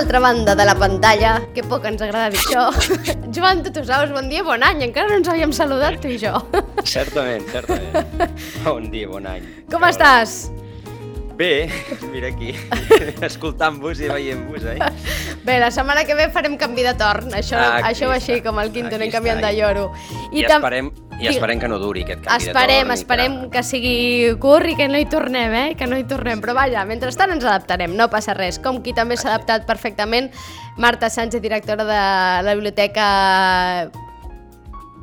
l'altra banda de la pantalla, que poc ens agrada dir això, Joan saps, bon dia, bon any, encara no ens havíem saludat tu i jo. Certament, certament. Bon dia, bon any. Com Però... estàs? Bé, mira aquí, escoltant-vos i veient-vos, eh? Bé, la setmana que ve farem canvi de torn, això, aquí això va així, com el quinto, anem canviant de lloro. I, I esperem, i esperem que no duri aquest canvi esperem, de. Esperem, que sigui curt i que no hi tornem, eh? Que no hi tornem, però vaja, mentrestant ens adaptarem, no passa res. Com qui també s'ha adaptat perfectament, Marta Sánchez, directora de la Biblioteca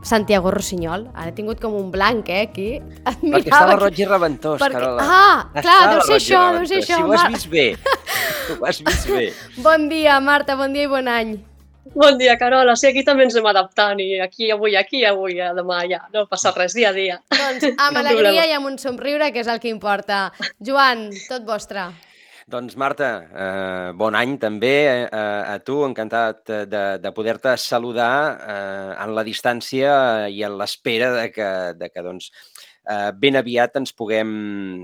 Santiago Rossinyol. Ara he tingut com un blanc, eh, aquí. Admirava Perquè estava roig i reventós, perquè... Carola. Ah, clar, deu ser això, deu ser això. Si ho has vist bé, ho has vist bé. Bon dia, Marta, bon dia i bon any. Bon dia, Carola. Sí, aquí també ens anem adaptant i aquí avui, aquí avui, demà ja. No passa res, dia a dia. Doncs amb alegria i amb un somriure, que és el que importa. Joan, tot vostre. Doncs Marta, eh, bon any també eh, a tu, encantat de, de poder-te saludar eh, en la distància i en l'espera de que, de que doncs, eh, ben aviat ens puguem,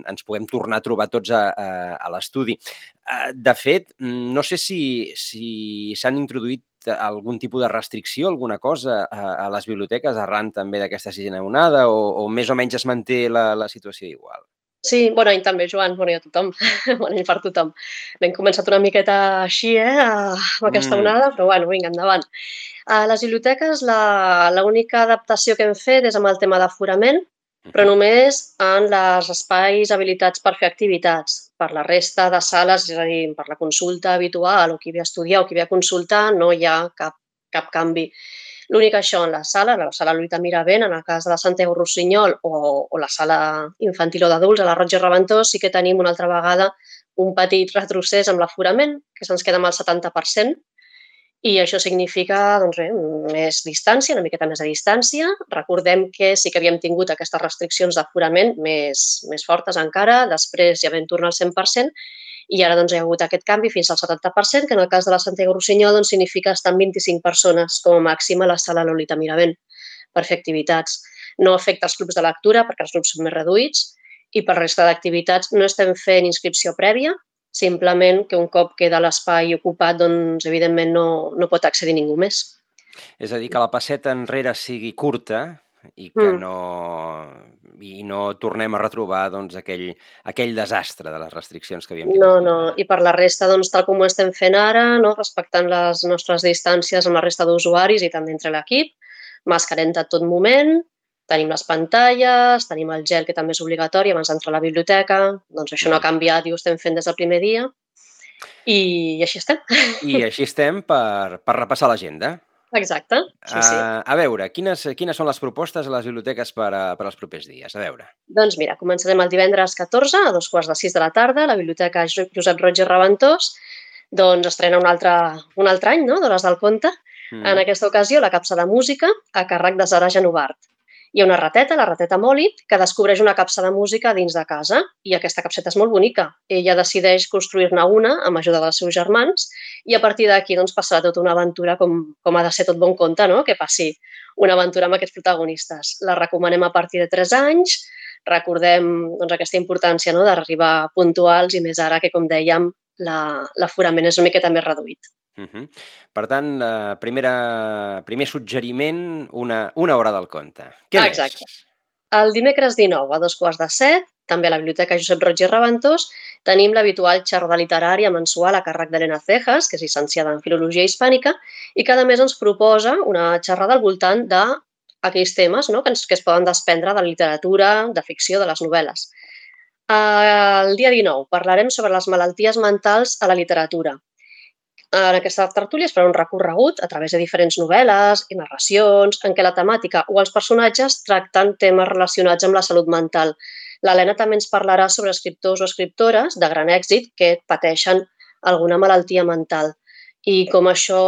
ens puguem tornar a trobar tots a, a, a l'estudi. Eh, de fet, no sé si s'han si introduït algun tipus de restricció, alguna cosa a, a les biblioteques arran també d'aquesta sisena onada o, o més o menys es manté la, la situació igual? Sí, bon any també, Joan, bon any a tothom, bon any per tothom. Hem començat una miqueta així, eh, amb aquesta mm. onada, però bueno, vinga, endavant. A les biblioteques l'única adaptació que hem fet és amb el tema d'aforament, però només en les espais habilitats per fer activitats. Per la resta de sales, és a dir, per la consulta habitual o qui ve a estudiar o qui ve a consultar, no hi ha cap, cap canvi. L'únic això en la sala, la sala Lluita Miravent, en el cas de la Santiago Rossinyol o, o la sala infantil o d'adults, a la Roig i Reventós, sí que tenim una altra vegada un petit retrocés amb l'aforament, que se'ns queda amb el 70%, i això significa doncs, bé, més distància, una miqueta més de distància. Recordem que sí que havíem tingut aquestes restriccions d'aforament més, més fortes encara, després ja vam tornar al 100%, i ara doncs, hi ha hagut aquest canvi fins al 70%, que en el cas de la Santiago Rossinyol doncs, significa estar amb 25 persones com a màxim a la sala Lolita Miravent per fer activitats. No afecta els grups de lectura perquè els grups són més reduïts i per resta d'activitats no estem fent inscripció prèvia, simplement que un cop queda l'espai ocupat, doncs, evidentment no, no pot accedir ningú més. És a dir, que la passeta enrere sigui curta i que mm. no i no tornem a retrobar doncs, aquell, aquell desastre de les restriccions que havíem tingut. No, no, i per la resta, doncs, tal com ho estem fent ara, no? respectant les nostres distàncies amb la resta d'usuaris i també entre l'equip, mascarem de tot moment, tenim les pantalles, tenim el gel, que també és obligatori abans d'entrar a la biblioteca, doncs això no ha canviat i ho estem fent des del primer dia, i, i així estem. I així estem per, per repassar l'agenda. Exacte, sí, sí. Uh, a veure, quines, quines són les propostes a les biblioteques per, a, per als propers dies? A veure. Doncs mira, començarem el divendres 14 a dos quarts de sis de la tarda a la Biblioteca Josep Roig i Reventós. Doncs estrena un altre, un altre any, no?, d'Hores del Conte. Mm. En aquesta ocasió, la capsa de música a càrrec de Zara Genovart. Hi ha una rateta, la rateta Molly, que descobreix una capsa de música dins de casa i aquesta capseta és molt bonica. Ella decideix construir-ne una amb ajuda dels seus germans i a partir d'aquí doncs, passarà tota una aventura com, com ha de ser tot bon conte, no? que passi una aventura amb aquests protagonistes. La recomanem a partir de 3 anys, recordem doncs, aquesta importància no? d'arribar puntuals i més ara que, com dèiem, l'aforament la, és una miqueta més reduït. Uh -huh. Per tant, eh, primera, primer suggeriment, una, una hora del conte. Què ah, Exacte. Més? El dimecres 19 a dos quarts de set, també a la Biblioteca Josep Roig i Reventós, tenim l'habitual xerrada literària mensual a càrrec d'Helena Cejas, que és llicenciada en Filologia Hispànica, i cada mes ens proposa una xerrada al voltant de aquells temes no? que, ens, que es poden desprendre de la literatura, de ficció, de les novel·les. El dia 19 parlarem sobre les malalties mentals a la literatura en aquesta tertúlia es farà un recorregut a través de diferents novel·les i narracions en què la temàtica o els personatges tracten temes relacionats amb la salut mental. L'Helena també ens parlarà sobre escriptors o escriptores de gran èxit que pateixen alguna malaltia mental i com això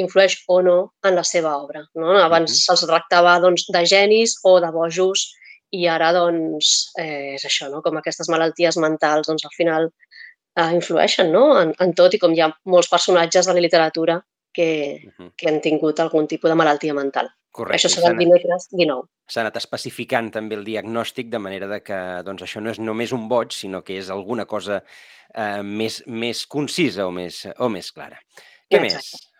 influeix o no en la seva obra. No? Abans uh -huh. se'ls tractava doncs, de genis o de bojos i ara doncs, eh, és això, no? com aquestes malalties mentals doncs, al final eh, influeixen no? en, en tot i com hi ha molts personatges de la literatura que, uh -huh. que han tingut algun tipus de malaltia mental. Correcte. Això serà el dimecres 19. S'ha anat especificant també el diagnòstic de manera de que doncs, això no és només un boig, sinó que és alguna cosa eh, més, més concisa o més, o més clara. Què Exacte. més?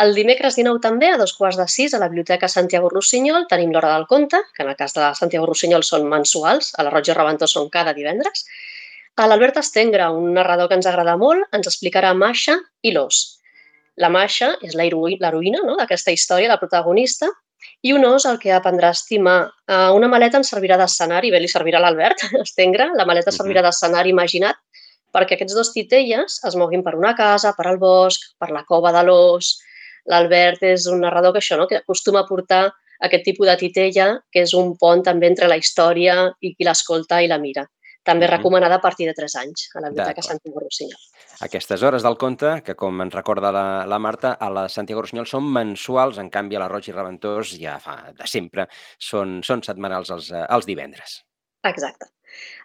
El dimecres 19 també, a dos quarts de sis, a la Biblioteca Santiago Rossinyol, tenim l'Hora del Conte, que en el cas de Santiago Rossinyol són mensuals, a la Roig i Reventós són cada divendres. A l'Albert Estengre, un narrador que ens agrada molt, ens explicarà Masha i l'os. La Masha és l'heroïna no? d'aquesta història, la protagonista, i un os el que aprendrà a estimar. Uh, una maleta ens servirà d'escenari, bé, li servirà a l'Albert, estengre, la maleta servirà d'escenari imaginat perquè aquests dos titelles es moguin per una casa, per al bosc, per la cova de l'os. L'Albert és un narrador que això, no? que acostuma a portar aquest tipus de titella, que és un pont també entre la història i qui l'escolta i la mira. També recomanada a partir de 3 anys a la Biblioteca Santiago Rossinyol. Aquestes hores del conte, que com ens recorda la, la Marta, a la Santiago Rossinyol són mensuals, en canvi a la Roig i Reventós ja fa de sempre, són, són setmanals els, eh, els divendres. Exacte.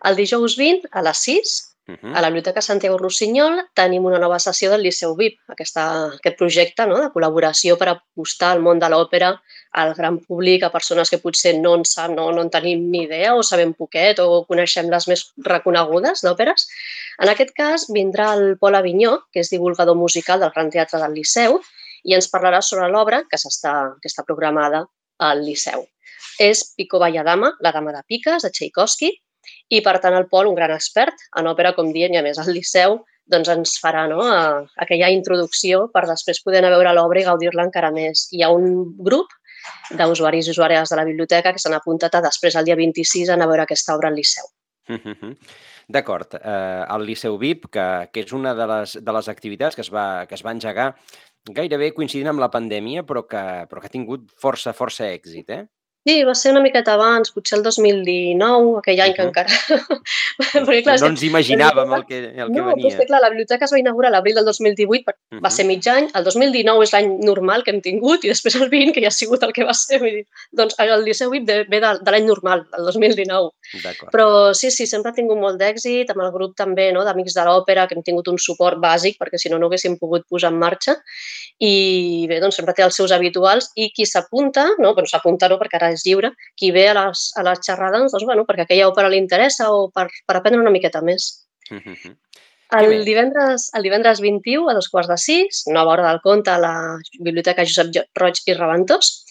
El dijous 20 a les 6 Uh -huh. A la Biblioteca Santiago Rossinyol tenim una nova sessió del Liceu VIP, aquesta, aquest projecte no? de col·laboració per apostar al món de l'òpera al gran públic, a persones que potser no en, sap, no, no en tenim ni idea o sabem poquet o coneixem les més reconegudes d'òperes. En aquest cas vindrà el Pol Avinyó, que és divulgador musical del Gran Teatre del Liceu, i ens parlarà sobre l'obra que, està, que està programada al Liceu. És Pico Valladama, la dama de piques, de Tchaikovsky, i, per tant, el Pol, un gran expert en òpera, com dient, i a més al Liceu, doncs ens farà no, a, aquella introducció per després poder anar a veure l'obra i gaudir-la encara més. Hi ha un grup d'usuaris i usuàries de la biblioteca que s'han apuntat a després, el dia 26, a anar a veure aquesta obra al Liceu. D'acord. Eh, el Liceu VIP, que, que és una de les, de les activitats que es, va, que es va engegar gairebé coincidint amb la pandèmia, però que, però que ha tingut força, força èxit, eh? Sí, va ser una miqueta abans, potser el 2019, aquell any uh -huh. que encara... Perquè, clar, no ens imaginàvem el que, el que no, venia. No, clar, la biblioteca es va inaugurar l'Abril del 2018, uh -huh. va ser mig any, el 2019 és l'any normal que hem tingut i després el 20, que ja ha sigut el que va ser. Vull dir, doncs el Liceu VIP ve de, de l'any normal, el 2019. Però sí, sí, sempre ha tingut molt d'èxit, amb el grup també no, d'Amics de l'Òpera, que hem tingut un suport bàsic, perquè si no, no haguéssim pogut posar en marxa. I bé, doncs sempre té els seus habituals i qui s'apunta, no, bueno, s'apunta no, perquè ara és lliure, qui ve a les, a les xerrades, doncs, bueno, perquè aquella òpera li interessa o per, per aprendre una miqueta més. Mm -hmm. El divendres, el divendres 21, a dos quarts de sis, nova hora del conte a la Biblioteca Josep Roig i Reventós.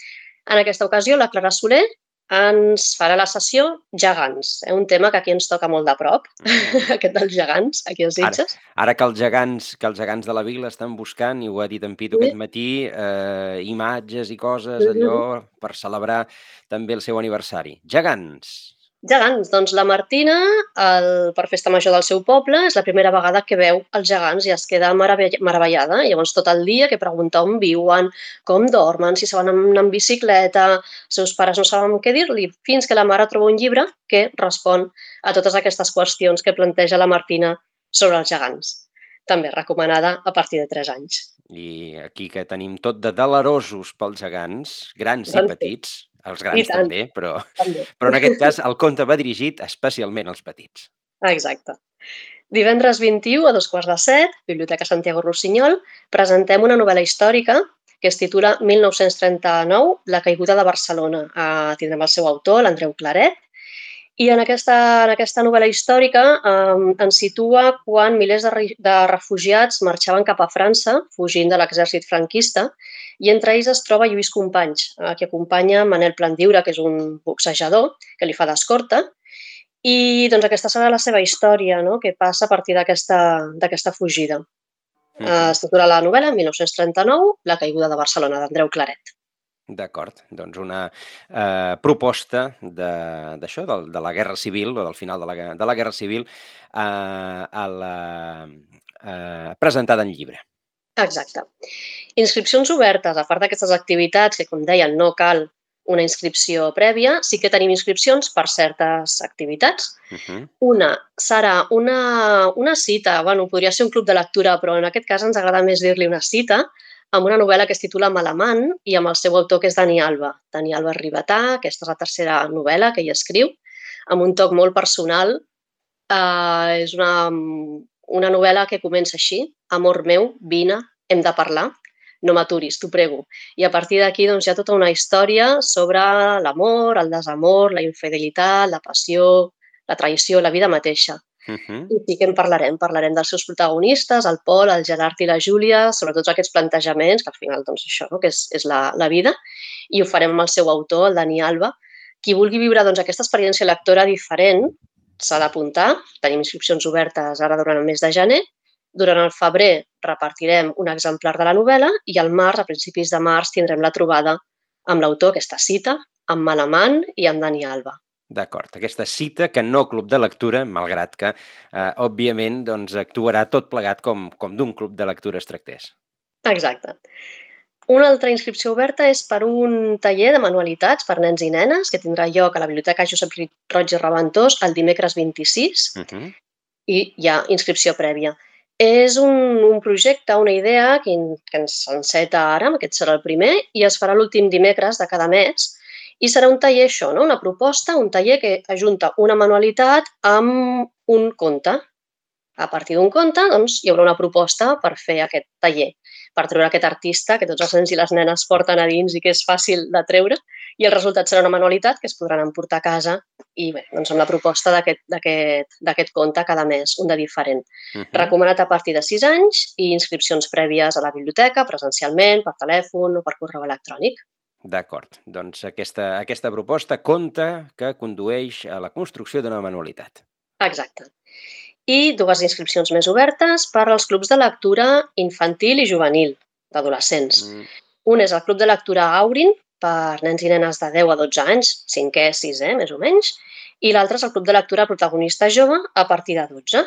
En aquesta ocasió, la Clara Soler ens farà la sessió gegants, eh? un tema que aquí ens toca molt de prop, mm. aquest dels gegants, aquí als Sitges. Ara, ara que, els gegants, que els gegants de la vila estan buscant, i ho ha dit en Pitu sí. aquest matí, eh, imatges i coses, allò, per celebrar també el seu aniversari. Gegants! Gegants, doncs la Martina, el, per festa major del seu poble, és la primera vegada que veu els gegants i es queda meravellada. Llavors tot el dia que pregunta on viuen, com dormen, si se van anar en bicicleta, els seus pares no saben què dir-li, fins que la mare troba un llibre que respon a totes aquestes qüestions que planteja la Martina sobre els gegants. També recomanada a partir de 3 anys. I aquí que tenim tot de delerosos pels gegants, grans i petits, els grans també, però, també. però en aquest cas el conte va dirigit especialment als petits. Exacte. Divendres 21 a dos quarts de set, Biblioteca Santiago Rossinyol, presentem una novel·la històrica que es titula 1939, La caiguda de Barcelona. Uh, tindrem el seu autor, l'Andreu Claret, i en aquesta, en aquesta novel·la històrica eh, ens situa quan milers de, de refugiats marxaven cap a França, fugint de l'exèrcit franquista, i entre ells es troba Lluís Companys, eh, que acompanya Manel Plandiura, que és un boxejador, que li fa d'escorta, i doncs aquesta serà la seva història, no? que passa a partir d'aquesta fugida. Mm -hmm. Es titula la novel·la 1939, La caiguda de Barcelona, d'Andreu Claret. D'acord, doncs una eh, proposta d'això, de, de, de la Guerra Civil, o del final de la, de la Guerra Civil, eh, a la, eh, presentada en llibre. Exacte. Inscripcions obertes, a part d'aquestes activitats que, com deien, no cal una inscripció prèvia, sí que tenim inscripcions per certes activitats. Uh -huh. Una serà una, una cita, bueno, podria ser un club de lectura, però en aquest cas ens agrada més dir-li una cita, amb una novel·la que es titula Malamant i amb el seu autor que és Dani Alba. Dani Alba Ribatà, aquesta és la tercera novel·la que ell escriu, amb un toc molt personal. Uh, és una, una novel·la que comença així, Amor meu, vine, hem de parlar. no m'aturis, t'ho prego. I a partir d'aquí doncs, hi ha tota una història sobre l'amor, el desamor, la infidelitat, la passió, la traïció, la vida mateixa. Uh -huh. I sí que en parlarem, parlarem dels seus protagonistes, el Pol, el Gerard i la Júlia, sobre tots aquests plantejaments, que al final, doncs això, no? que és, és la, la vida, i ho farem amb el seu autor, el Dani Alba. Qui vulgui viure doncs, aquesta experiència lectora diferent s'ha d'apuntar. Tenim inscripcions obertes ara durant el mes de gener durant el febrer repartirem un exemplar de la novel·la i al març, a principis de març, tindrem la trobada amb l'autor, aquesta cita, amb Malamant i amb Dani Alba. D'acord, aquesta cita que no club de lectura, malgrat que, eh, òbviament, doncs, actuarà tot plegat com, com d'un club de lectura es tractés. Exacte. Una altra inscripció oberta és per un taller de manualitats per nens i nenes que tindrà lloc a la Biblioteca Josep Roig i Reventós el dimecres 26 uh -huh. i hi ha inscripció prèvia. És un, un projecte, una idea que, que ens enceta ara, aquest serà el primer, i es farà l'últim dimecres de cada mes. I serà un taller això, no? una proposta, un taller que ajunta una manualitat amb un conte. A partir d'un conte doncs, hi haurà una proposta per fer aquest taller per treure aquest artista que tots els nens i les nenes porten a dins i que és fàcil de treure i el resultat serà una manualitat que es podran emportar a casa i bé, doncs amb la proposta d'aquest conte cada mes, un de diferent. Uh -huh. Recomanat a partir de 6 anys i inscripcions prèvies a la biblioteca, presencialment, per telèfon o per correu electrònic. D'acord. Doncs aquesta, aquesta proposta conta que condueix a la construcció d'una manualitat. Exacte i dues inscripcions més obertes per als clubs de lectura infantil i juvenil, d'adolescents. Mm. Un és el Club de Lectura Aurin, per nens i nenes de 10 a 12 anys, 5è, 6è, més o menys, i l'altre és el Club de Lectura Protagonista Jove a partir de 12.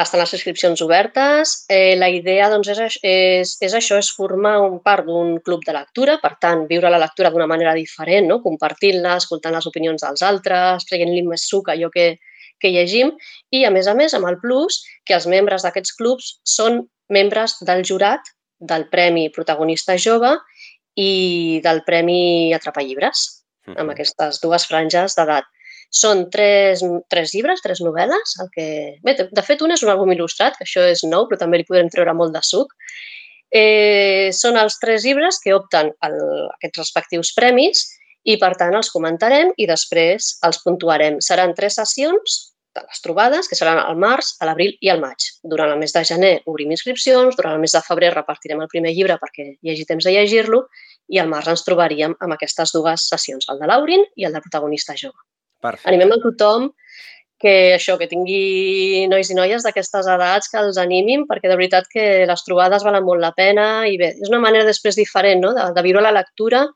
Estan les inscripcions obertes. Eh, la idea doncs, és, és, és això, és formar un part d'un club de lectura, per tant, viure la lectura d'una manera diferent, no? compartint-la, escoltant les opinions dels altres, traient-li més suc allò que, que llegim i, a més a més, amb el plus que els membres d'aquests clubs són membres del jurat del Premi Protagonista Jove i del Premi Atrapar Llibres, amb aquestes dues franges d'edat. Són tres, tres llibres, tres novel·les. El que... Bé, de fet, un és un àlbum il·lustrat, que això és nou, però també li podrem treure molt de suc. Eh, són els tres llibres que opten a aquests respectius premis i, per tant, els comentarem i després els puntuarem. Seran tres sessions de les trobades, que seran al març, a l'abril i al maig. Durant el mes de gener obrim inscripcions, durant el mes de febrer repartirem el primer llibre perquè hi hagi temps de llegir-lo i al març ens trobaríem amb aquestes dues sessions, el de l'Aurin i el de protagonista jove. Perfecte. Animem a tothom que això, que tingui nois i noies d'aquestes edats, que els animin, perquè de veritat que les trobades valen molt la pena i bé, és una manera després diferent no? de, de viure la lectura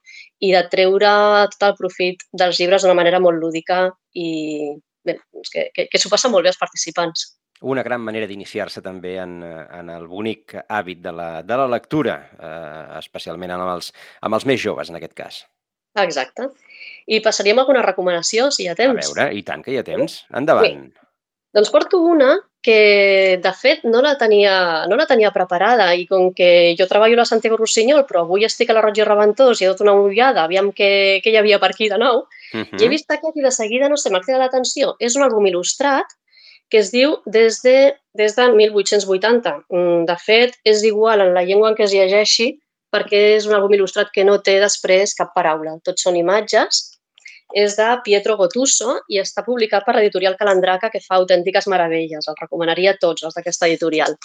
i de treure tot el profit dels llibres d'una manera molt lúdica i, que, que, que s'ho passa molt bé els participants. Una gran manera d'iniciar-se també en, en el bonic hàbit de la, de la lectura, eh, especialment amb els, amb els més joves, en aquest cas. Exacte. I passaríem a alguna recomanació, si hi ha temps. A veure, i tant que hi ha temps. Endavant. Bé. Doncs porto una que, de fet, no la, tenia, no la tenia preparada i com que jo treballo a la Santiago Rossinyol, però avui estic a la Roig i Reventós i he dut una ullada, aviam què, què hi havia per aquí de nou, uh -huh. i he vist aquest i de seguida, no sé, m'ha cridat l'atenció. És un àlbum il·lustrat que es diu des de, des de 1880. Mm, de fet, és igual en la llengua en què es llegeixi perquè és un àlbum il·lustrat que no té després cap paraula. Tots són imatges és de Pietro Gotuso i està publicat per l'editorial Calandraca, que fa autèntiques meravelles. El recomanaria a tots, els d'aquesta editorial.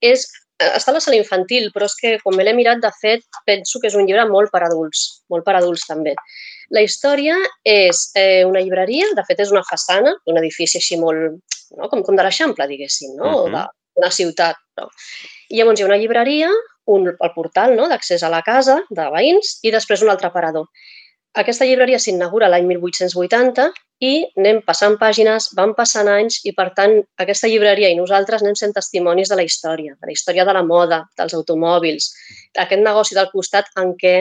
És, eh, està a la sala infantil, però és que, com me l'he mirat, de fet, penso que és un llibre molt per adults, molt per adults també. La història és eh, una llibreria, de fet és una façana, un edifici així molt, no? com, com de l'Eixample, diguéssim, no? Uh -huh. d'una ciutat. No? I llavors hi ha una llibreria, un, el portal no? d'accés a la casa de veïns i després un altre aparador. Aquesta llibreria s'inaugura l'any 1880 i anem passant pàgines, van passant anys i, per tant, aquesta llibreria i nosaltres anem sent testimonis de la història, de la història de la moda, dels automòbils, d'aquest negoci del costat en què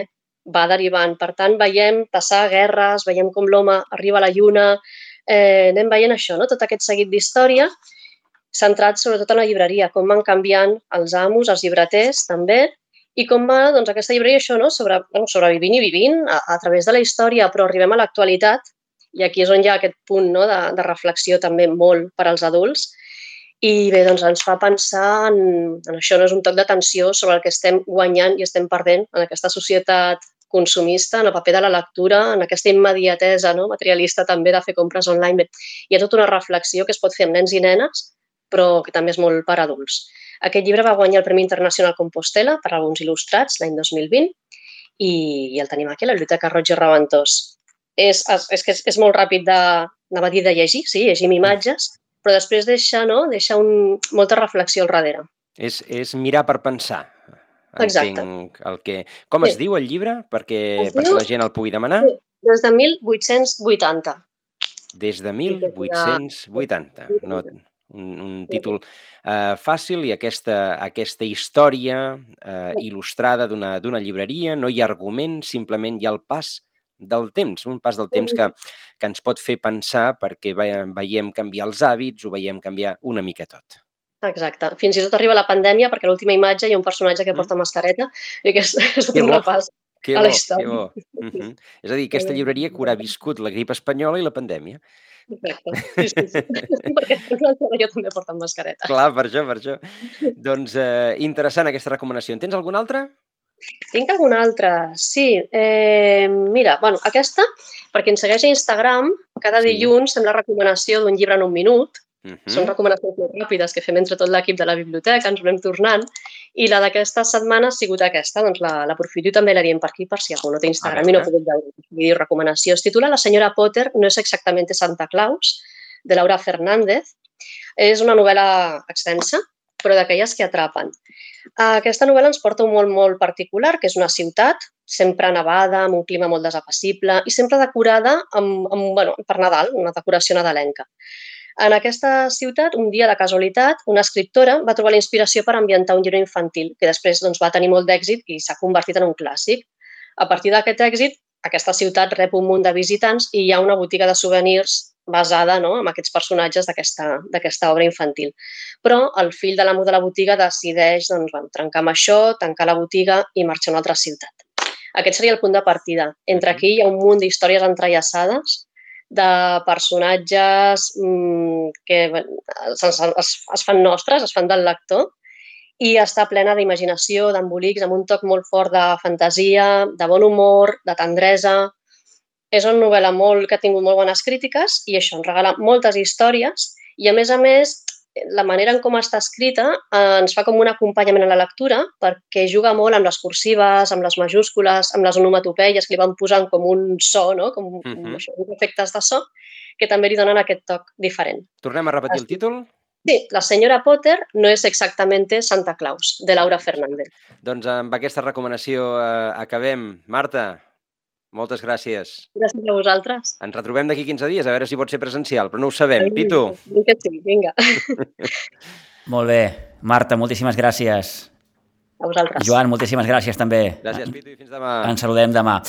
va derivant. Per tant, veiem passar guerres, veiem com l'home arriba a la lluna, eh, anem veient això, no? tot aquest seguit d'història centrat sobretot en la llibreria, com van canviant els amos, els llibreters també, i com va doncs, aquesta llibreria això, no? Sobre, bueno, sobrevivint i vivint a, a través de la història, però arribem a l'actualitat i aquí és on hi ha aquest punt no? de, de reflexió també molt per als adults. I bé, doncs ens fa pensar en, en això, no és un toc d'atenció sobre el que estem guanyant i estem perdent en aquesta societat consumista, en el paper de la lectura, en aquesta immediatesa no? materialista també de fer compres online. Hi ha tota una reflexió que es pot fer amb nens i nenes, però que també és molt per adults. Aquest llibre va guanyar el Premi Internacional Compostela per alguns il·lustrats l'any 2020 i, i el tenim aquí la Biblioteca i Reventós. És, és, és que és, és molt ràpid de, anava a dir de llegir, sí, llegim imatges, però després deixa, no? deixa un, molta reflexió al darrere. És, és mirar per pensar. Exacte. Entenc el que... Com sí. es diu el llibre? Perquè, es perquè diu... la gent el pugui demanar. Sí. Des de 1880. Des de 1880. No, un, un títol eh, fàcil i aquesta, aquesta història eh, il·lustrada d'una llibreria, no hi ha argument, simplement hi ha el pas del temps, un pas del temps que, que ens pot fer pensar perquè veiem canviar els hàbits, ho veiem canviar una mica tot. Exacte. Fins i tot arriba la pandèmia perquè l'última imatge hi ha un personatge que mm. porta mascareta i que és, és un repàs que a la història. Que bo. Uh -huh. És a dir, aquesta llibreria que haurà viscut la grip espanyola i la pandèmia. Exacte. Sí, sí, sí. perquè jo també porta mascareta. Clar, per això, per això. Doncs eh, interessant aquesta recomanació. En tens alguna altra? Tinc alguna altra, sí. Eh, mira, bueno, aquesta, perquè ens segueix a Instagram, cada sí. dilluns fem la recomanació d'un llibre en un minut. Uh -huh. Són recomanacions molt ràpides que fem entre tot l'equip de la biblioteca, ens anem tornant, i la d'aquesta setmana ha sigut aquesta, doncs l'aprofito la, i també la diem per aquí, per si algú no té Instagram i no ha pogut veure. Diu recomanació. Es titula La senyora Potter no és exactament Santa Claus, de Laura Fernández. És una novel·la extensa, però d'aquelles que atrapen. Aquesta novel·la ens porta un món molt particular, que és una ciutat, sempre nevada, amb un clima molt desapassible i sempre decorada amb, amb, bueno, per Nadal, una decoració nadalenca. En aquesta ciutat, un dia de casualitat, una escriptora va trobar la inspiració per ambientar un llibre infantil, que després doncs, va tenir molt d'èxit i s'ha convertit en un clàssic. A partir d'aquest èxit, aquesta ciutat rep un munt de visitants i hi ha una botiga de souvenirs basada no, en aquests personatges d'aquesta obra infantil. Però el fill de l'amo de la botiga decideix doncs, bueno, trencar amb això, tancar la botiga i marxar a una altra ciutat. Aquest seria el punt de partida. Entre aquí hi ha un munt d'històries entrellaçades de personatges mmm, que es, es, es fan nostres, es fan del lector, i està plena d'imaginació, d'embolics, amb un toc molt fort de fantasia, de bon humor, de tendresa, és una novel·la molt, que ha tingut molt bones crítiques i això ens regala moltes històries i, a més a més, la manera en com està escrita eh, ens fa com un acompanyament a la lectura perquè juga molt amb les cursives, amb les majúscules, amb les onomatopeies que li van posant com un so, no? com uh -huh. com això, uns efectes de so, que també li donen aquest toc diferent. Tornem a repetir el títol? Sí, La senyora Potter no és exactament Santa Claus, de Laura Fernández. Doncs amb aquesta recomanació eh, acabem. Marta, moltes gràcies. Gràcies a vosaltres. Ens retrobem d'aquí 15 dies, a veure si pot ser presencial, però no ho sabem. Pitu. Vinga, sí, vinga. Molt bé. Marta, moltíssimes gràcies. A vosaltres. Joan, moltíssimes gràcies també. Gràcies, Pitu, i fins demà. Ens saludem demà.